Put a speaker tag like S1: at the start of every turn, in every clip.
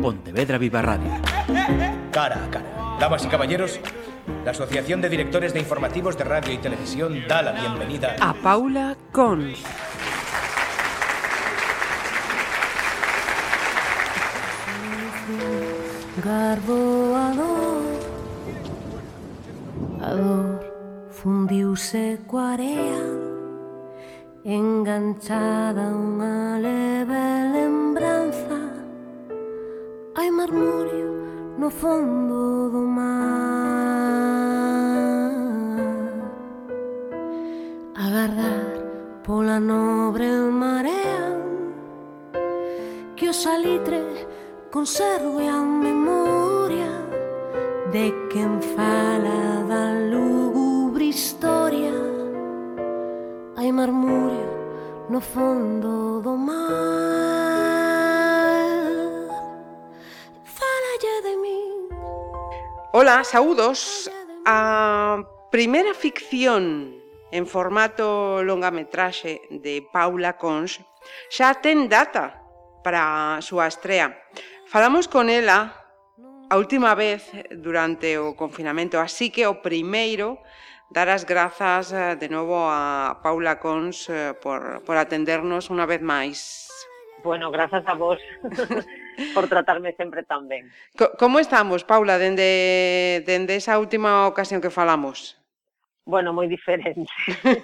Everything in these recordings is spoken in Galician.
S1: Pontevedra Viva Radio.
S2: Cara a cara. Damas y caballeros, la Asociación de Directores de Informativos de Radio y Televisión da la bienvenida
S3: a Paula Cons.
S4: Garbo a dor A dor fundiuse coa area Enganchada unha leve lembranza hai marmurio no fondo do mar. Agardar pola nobre marea Que o salitre conserve a memoria De quen fala da lúgubre historia. Hai marmurio no fondo do mar.
S3: Ola, saúdos. A primeira ficción en formato longametraxe de Paula Cons xa ten data para a súa estrea. Falamos con ela a última vez durante o confinamento, así que o primeiro dar as grazas eh, de novo a Paula Cons eh, por, por atendernos unha vez máis.
S5: Bueno, grazas a vos. por tratarme sempre tan ben.
S3: Co como estamos, Paula, dende, dende esa última ocasión que falamos?
S5: Bueno, moi diferente.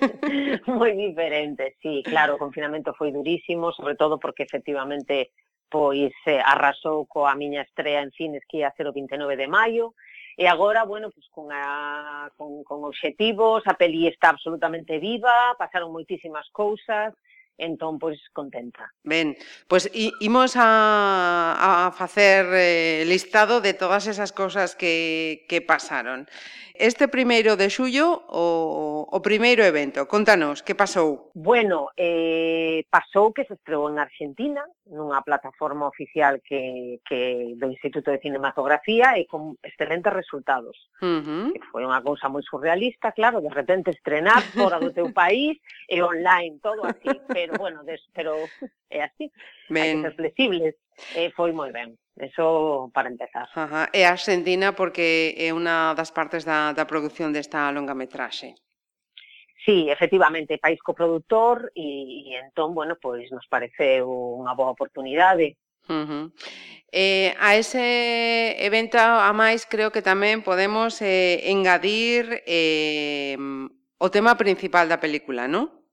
S5: moi diferente, sí, claro, o confinamento foi durísimo, sobre todo porque efectivamente pois eh, arrasou coa miña estrea en cines que ia ser o 29 de maio, E agora, bueno, pues, con, a, con, con obxectivos, a peli está absolutamente viva, pasaron moitísimas cousas, Entón, pois, contenta.
S3: Ben, pois imos a, a facer eh, listado de todas esas cosas que, que pasaron. Este primeiro de xullo, o, o primeiro evento, contanos, que pasou?
S5: Bueno, eh, pasou que se estreou en Argentina, nunha plataforma oficial que, que do Instituto de Cinematografía e con excelentes resultados.
S3: Uh -huh.
S5: Que foi unha cousa moi surrealista, claro, de repente estrenar fora do teu país e online, todo así, pero pero bueno, des, pero é así. Ben. Hai que ser flexibles. E foi moi ben. Eso para empezar.
S3: Ajá. E Argentina porque é unha das partes da, da produción desta longa metraxe.
S5: Sí, efectivamente, país coproductor e, e entón, bueno, pois nos pareceu unha boa oportunidade.
S3: Uh -huh. eh, a ese evento a máis creo que tamén podemos eh, engadir eh, o tema principal da película, non?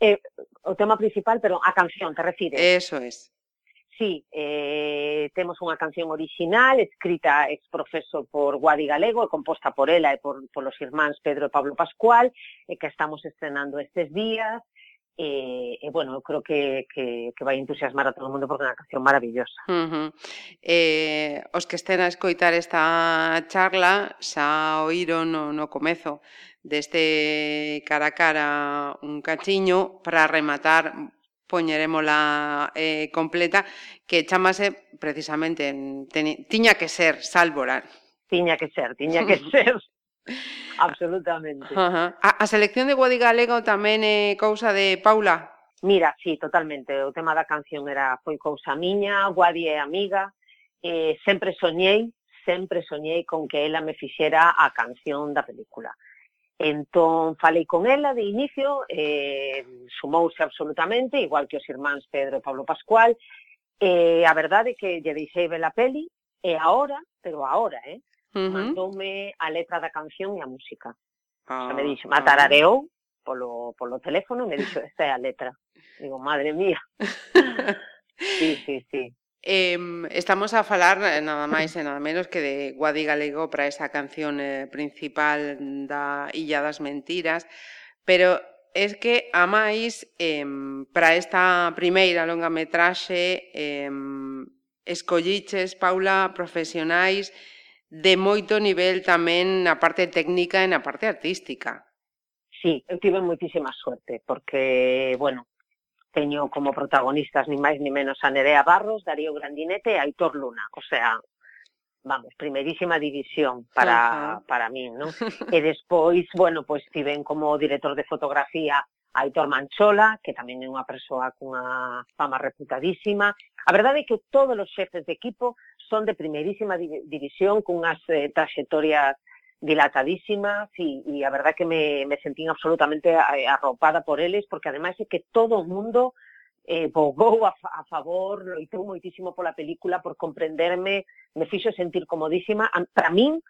S5: Eh, o tema principal, pero a canción, te refires?
S3: Eso es.
S5: Sí, eh, temos unha canción original escrita ex profeso por Guadi Galego e composta por ela e por, los irmáns Pedro e Pablo Pascual e que estamos estrenando estes días e, e bueno, eu creo que, que, que vai entusiasmar a todo o mundo porque é unha canción maravillosa.
S3: Uh -huh. eh, os que estén a escoitar esta charla xa oíron no, no comezo deste cara a cara un cachiño para rematar poñerémola eh, completa que chamase precisamente teni, tiña que ser salvorar
S5: Tiña que ser, tiña que ser. Absolutamente.
S3: Uh -huh. a, a selección de Guadi Galego tamén é cousa de Paula?
S5: Mira, sí, totalmente. O tema da canción era foi cousa miña, Guadi é amiga, eh, sempre soñei, sempre soñei con que ela me fixera a canción da película. Entón, falei con ela de inicio, eh, sumouse absolutamente, igual que os irmáns Pedro e Pablo Pascual, e eh, a verdade é que lle deixei ver a peli, e ahora, pero ahora, eh, uh -huh. mandoume a letra da canción e a música. Ah, o sea, me ah, dixo, matarareou ah. polo, polo teléfono e me dixo, esta é a letra. Digo, madre mía. sí, sí, sí.
S3: Eh, estamos a falar eh, nada máis e nada menos que de Guadi Galego para esa canción eh, principal da Illa das Mentiras, pero es que a máis eh, para esta primeira longa metraxe eh, escolliches, Paula, profesionais de moito nivel tamén na parte técnica e na parte artística.
S5: Sí, eu tive moitísima sorte, porque, bueno, teño como protagonistas ni máis ni menos a Nerea Barros, Darío Grandinete e Aitor Luna. O sea, vamos, primeirísima división para, uh -huh. para min, non? e despois, bueno, pois pues, tiven como director de fotografía a Aitor Manchola, que tamén é unha persoa cunha fama reputadísima. A verdade é que todos os xefes de equipo son de primeirísima división cunhas eh, trayectorias dilatadísimas e, e a verdad que me, me sentín absolutamente eh, arropada por eles, porque ademais é que todo o mundo eh, bogou a, a favor, loitou moitísimo pola película, por comprenderme, me fixo sentir comodísima. Para min,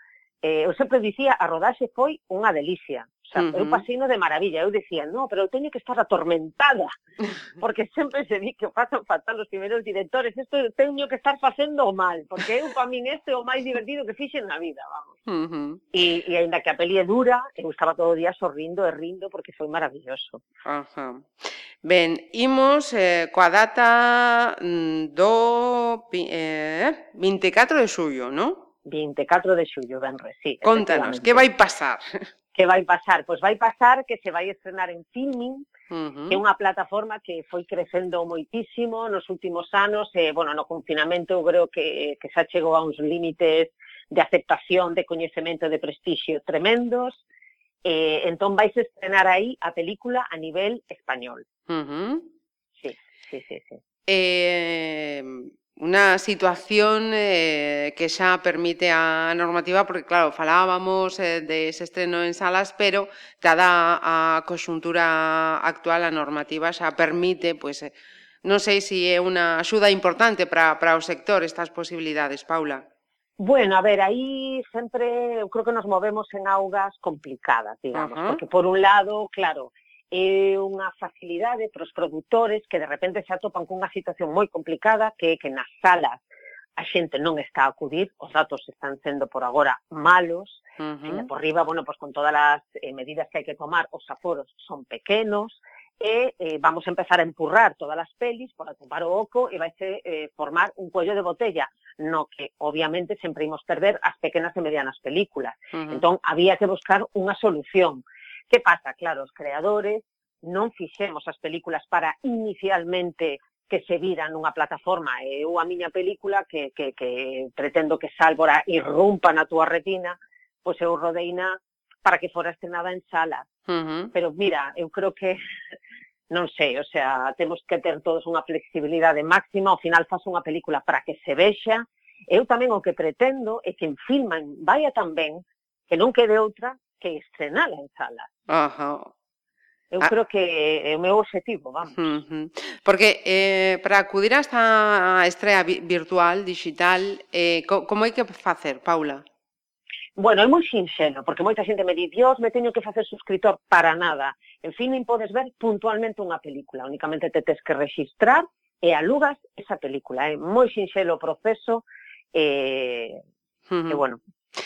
S5: eh, eu sempre dicía, a rodaxe foi unha delicia. Xa, uh -huh. eu pasino de maravilla, eu dicía, no, pero eu teño que estar atormentada, porque sempre se di que pasan fatal os primeiros directores, isto teño que estar facendo mal, porque eu pa min este o máis divertido que fixen na vida, vamos. Uh -huh. E, e ainda que a peli é dura, eu estaba todo o día sorrindo e rindo porque foi maravilloso.
S3: Uh -huh. Ben, imos eh, coa data mm, do eh, eh 24 de xullo, non?
S5: 24 de xullo, ben, sí.
S3: Contanos, que vai pasar?
S5: que vai pasar? Pois vai pasar que se vai estrenar en Filmin, uh -huh. que é unha plataforma que foi crecendo moitísimo nos últimos anos, e, bueno, no confinamento eu creo que, que xa chegou a uns límites de aceptación, de coñecemento, de prestixio tremendos, eh, entón vais estrenar aí a película a nivel español. Uh -huh. Sí, sí, sí, sí.
S3: Eh, Una situación eh, que xa permite a normativa, porque claro, falábamos eh, de ese estreno en salas, pero dada a coxuntura actual a normativa xa permite, pois, pues, eh, non sei se é unha axuda importante para, para o sector estas posibilidades, Paula.
S5: Bueno, a ver, aí sempre eu creo que nos movemos en augas complicadas, digamos, uh -huh. porque por un lado, claro, é unha facilidade para os produtores que de repente se atopan cunha situación moi complicada que é que nas salas a xente non está a acudir, os datos están sendo por agora malos, uh -huh. por riba, bueno, pues con todas as eh, medidas que hai que tomar, os aforos son pequenos, e eh, vamos a empezar a empurrar todas as pelis para tomar o oco e vai ser eh, formar un cuello de botella, no que obviamente sempre imos perder as pequenas e medianas películas. Uh -huh. Entón, había que buscar unha solución. Que pasa? Claro, os creadores non fixemos as películas para inicialmente que se viran nunha plataforma. Eu a miña película que, que, que pretendo que Sálvora irrumpa na túa retina, pois eu rodeina para que fora estrenada en sala. Uh -huh. Pero mira, eu creo que non sei, o sea, temos que ter todos unha flexibilidade máxima, ao final faz unha película para que se vexa. Eu tamén o que pretendo é que en Filman vaya tan ben que non quede outra que estrenala en sala. Ajá. Eu ah. creo que é o meu objetivo, vamos. Uh -huh.
S3: Porque eh, para acudir a esta estrea virtual, digital, eh, co como hai que facer, Paula?
S5: Bueno, é moi sinxeno, porque moita xente me di, Dios, me teño que facer suscriptor para nada. En fin, non podes ver puntualmente unha película, únicamente te tes que registrar e alugas esa película. É moi sinxelo o proceso, eh, uh -huh. e bueno,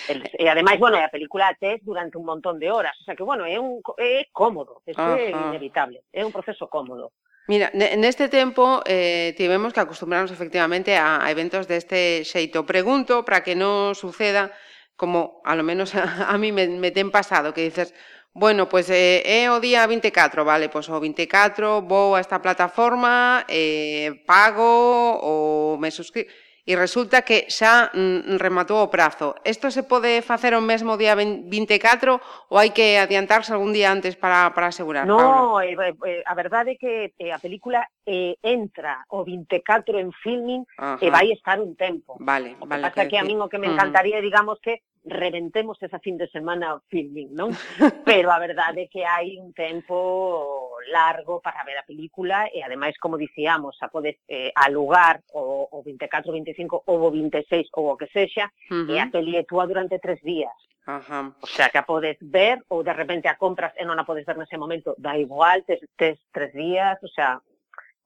S5: El, e ademais, bueno, a película tes durante un montón de horas, o sea que, bueno, é, un, é cómodo, é inevitable, é un proceso cómodo.
S3: Mira, neste tempo eh, tivemos que acostumbrarnos efectivamente a, a eventos deste xeito. Pregunto para que non suceda como a lo menos a, a mí me, me ten pasado, que dices, bueno, pois pues, eh, é o día 24, vale, pois pues, o 24 vou a esta plataforma, eh, pago ou me suscribo e resulta que xa mm, rematou o prazo. Isto se pode facer o mesmo día 24 ou hai que adiantarse algún día antes para, para asegurar?
S5: No, eh, eh, eh, a verdade é que eh, a película eh, entra o 24 en filming eh, Ajá. e vai estar un tempo.
S3: Vale,
S5: o
S3: que vale,
S5: pasa que, que a min o que me encantaría, mm. digamos, que reventemos esa fin de semana o filming, non? Pero a verdade é que hai un tempo largo para ver a película e ademais, como dicíamos, a podes eh, alugar o, o 24, 25 ou o 26 ou o que sexa uh -huh. e a peli é túa durante tres días. Ajá. O sea, que a podes ver ou de repente a compras e non a podes ver nese momento, da igual, tes, tes tres días, o sea,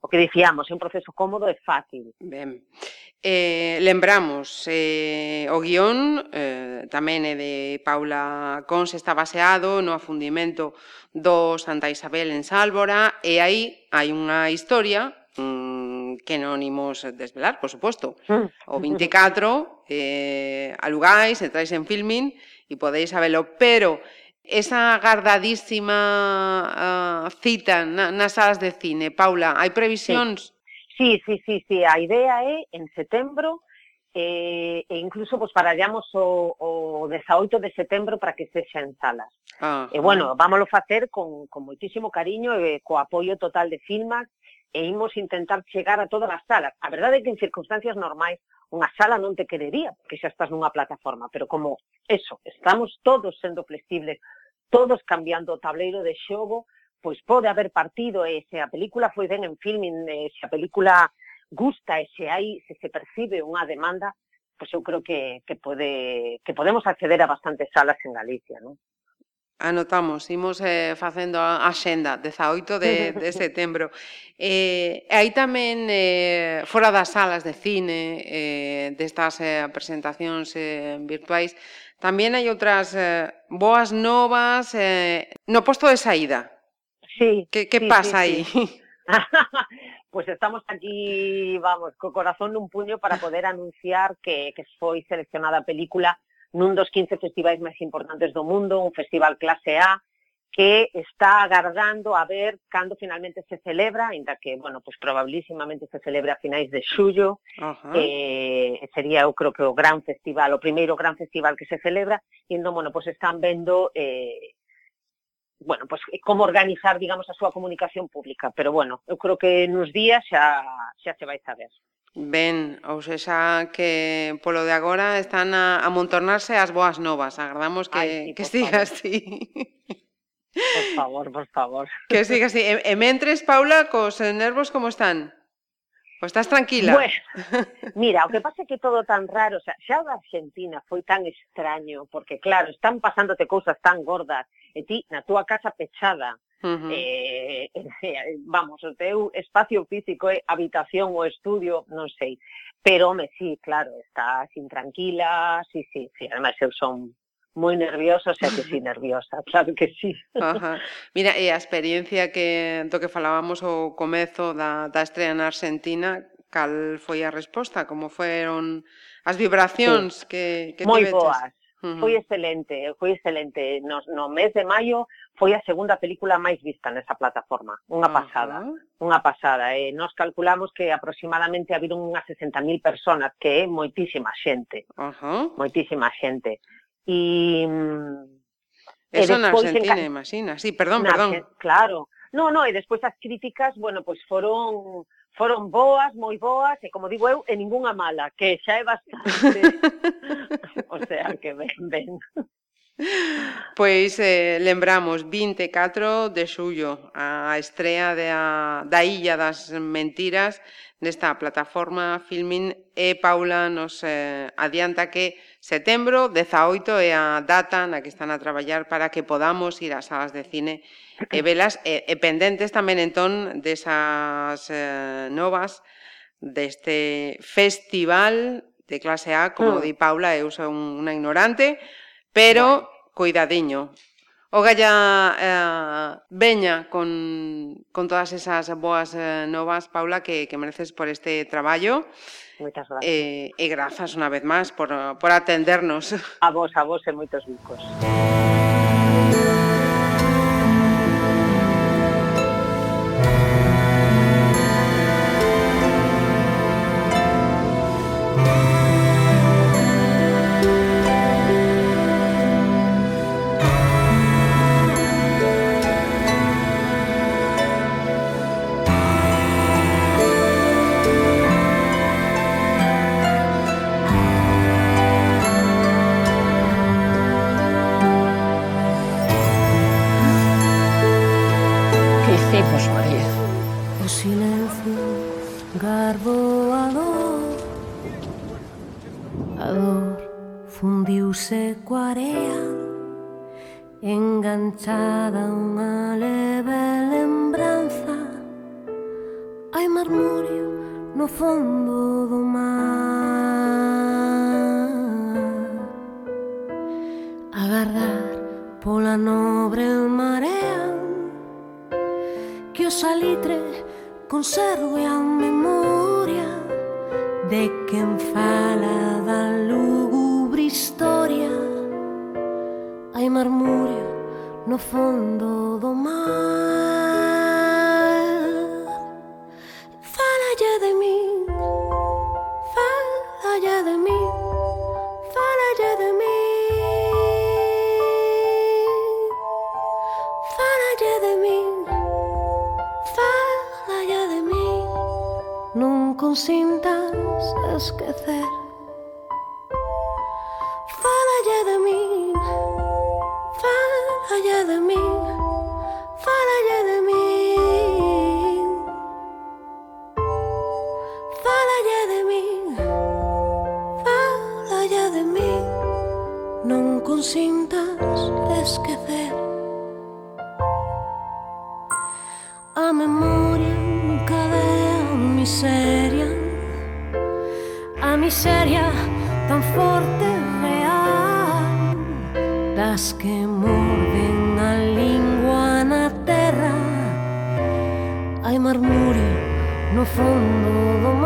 S5: o que dicíamos, é un proceso cómodo e fácil.
S3: Ben. Eh, lembramos, eh, o guión eh, tamén é de Paula Cons, está baseado no afundimento do Santa Isabel en Sálvora, e aí hai unha historia mm, que non imos desvelar, por suposto. Mm. O 24 eh, alugais, entráis en filming e podeis sabelo, pero esa agardadísima uh, cita na, nas salas de cine. Paula, hai previsións?
S5: Sí, sí, sí, sí. a idea é en setembro eh, e incluso pues, parallamos o, o 18 de setembro para que sexa en salas.
S3: Ah,
S5: e bueno, vámoslo vámolo facer con, con moitísimo cariño e eh, co apoio total de Filmax e imos intentar chegar a todas as salas. A verdade é que en circunstancias normais unha sala non te querería, porque xa estás nunha plataforma, pero como eso, estamos todos sendo flexibles, todos cambiando o tableiro de xogo, pois pode haber partido e se a película foi ben en filming, e se a película gusta e se hai, se se percibe unha demanda, pois eu creo que, que, pode, que podemos acceder a bastantes salas en Galicia, non?
S3: Anotamos, imos eh, facendo a axenda 18 de, de setembro. Eh, aí tamén, eh, fora das salas de cine, eh, destas eh, presentacións eh, virtuais, tamén hai outras eh, boas novas eh, no posto de saída.
S5: Sí.
S3: Que, que
S5: sí,
S3: pasa
S5: sí,
S3: aí?
S5: Sí. pues estamos aquí, vamos, co corazón nun puño para poder anunciar que, que foi seleccionada a película nun dos 15 festivais máis importantes do mundo, un festival clase A, que está agardando a ver cando finalmente se celebra, ainda que, bueno, pues probabilísimamente se celebra a finais de xullo,
S3: uh -huh.
S5: eh, sería, eu creo que o gran festival, o primeiro gran festival que se celebra, e, entón, bueno, pues están vendo eh, bueno, pues como organizar, digamos, a súa comunicación pública, pero, bueno, eu creo que nos días xa, xa se vai saber.
S3: Ben, ou sexa que polo de agora están a, a montornarse as boas novas. Agardamos que,
S5: Ai, sí,
S3: que siga así.
S5: Por favor, por favor.
S3: Que siga así. E, e mentres, Paula, cos nervos como están? O estás tranquila?
S5: Bueno, mira, o que pasa é que todo tan raro, o sea, xa da Argentina foi tan extraño, porque claro, están pasándote cousas tan gordas, e ti na túa casa pechada,
S3: Uh eh, -huh.
S5: eh, vamos, o teu espacio físico é habitación ou estudio, non sei. Pero, home, sí, claro, estás intranquila, sí, sí, sí. Además, eu son moi nerviosa, xa que sí nerviosa, claro que sí.
S3: Ajá. Mira, e a experiencia que do que falábamos o comezo da, da estrela na Argentina, cal foi a resposta? Como foron as vibracións sí. que, que
S5: Moi boas,
S3: -huh.
S5: Foi excelente, foi excelente. No, no mes de maio foi a segunda película máis vista nesa plataforma. Unha pasada,
S3: uh -huh.
S5: unha pasada. E nos calculamos que aproximadamente habido unhas 60.000 personas, que é moitísima xente.
S3: Uh -huh.
S5: Moitísima xente. E... Mm,
S3: Eso e
S5: na
S3: Argentina,
S5: en...
S3: imagina. Sí, perdón,
S5: na,
S3: perdón.
S5: Claro. No, no, e despois as críticas, bueno, pois foron foron boas, moi boas, e como digo eu, e ningunha mala, que xa é bastante. o sea, que ben, ben.
S3: Pois eh, lembramos 24 de xullo a estrea da, da Illa das Mentiras nesta plataforma Filmin e Paula nos eh, adianta que Setembro 18 é a data na que están a traballar para que podamos ir ás salas de cine e velas e, e pendentes tamén entón desas eh, novas deste festival de clase A, como
S5: mm.
S3: di Paula, eu son unha ignorante, pero cuidadiño. O galla eh, veña con, con todas esas boas eh, novas, Paula, que, que mereces por este traballo.
S5: Eh, Moitas gracias.
S3: Eh, e grazas unha vez máis por, por atendernos.
S5: A vos, a vos e moitos bicos.
S1: María.
S4: O silencio garbo a dor A dor fundiuse coa area Enganchada a unha leve lembranza. Hai marmurio no fondo do mar. Agardar pola nobre marea que o salitre conserve a memoria de quen fala da lúgubre historia. Hai marmurio no fondo do mar. se esquecer. Fala ya de min, fala ya de min, fala ya de min. Fala ya de min, fala ya de min. Non consintas esquecer. A memoria encadea mi ser miseria tan forte real. Das que morden a lingua na terra hai marmurio no fondo do mar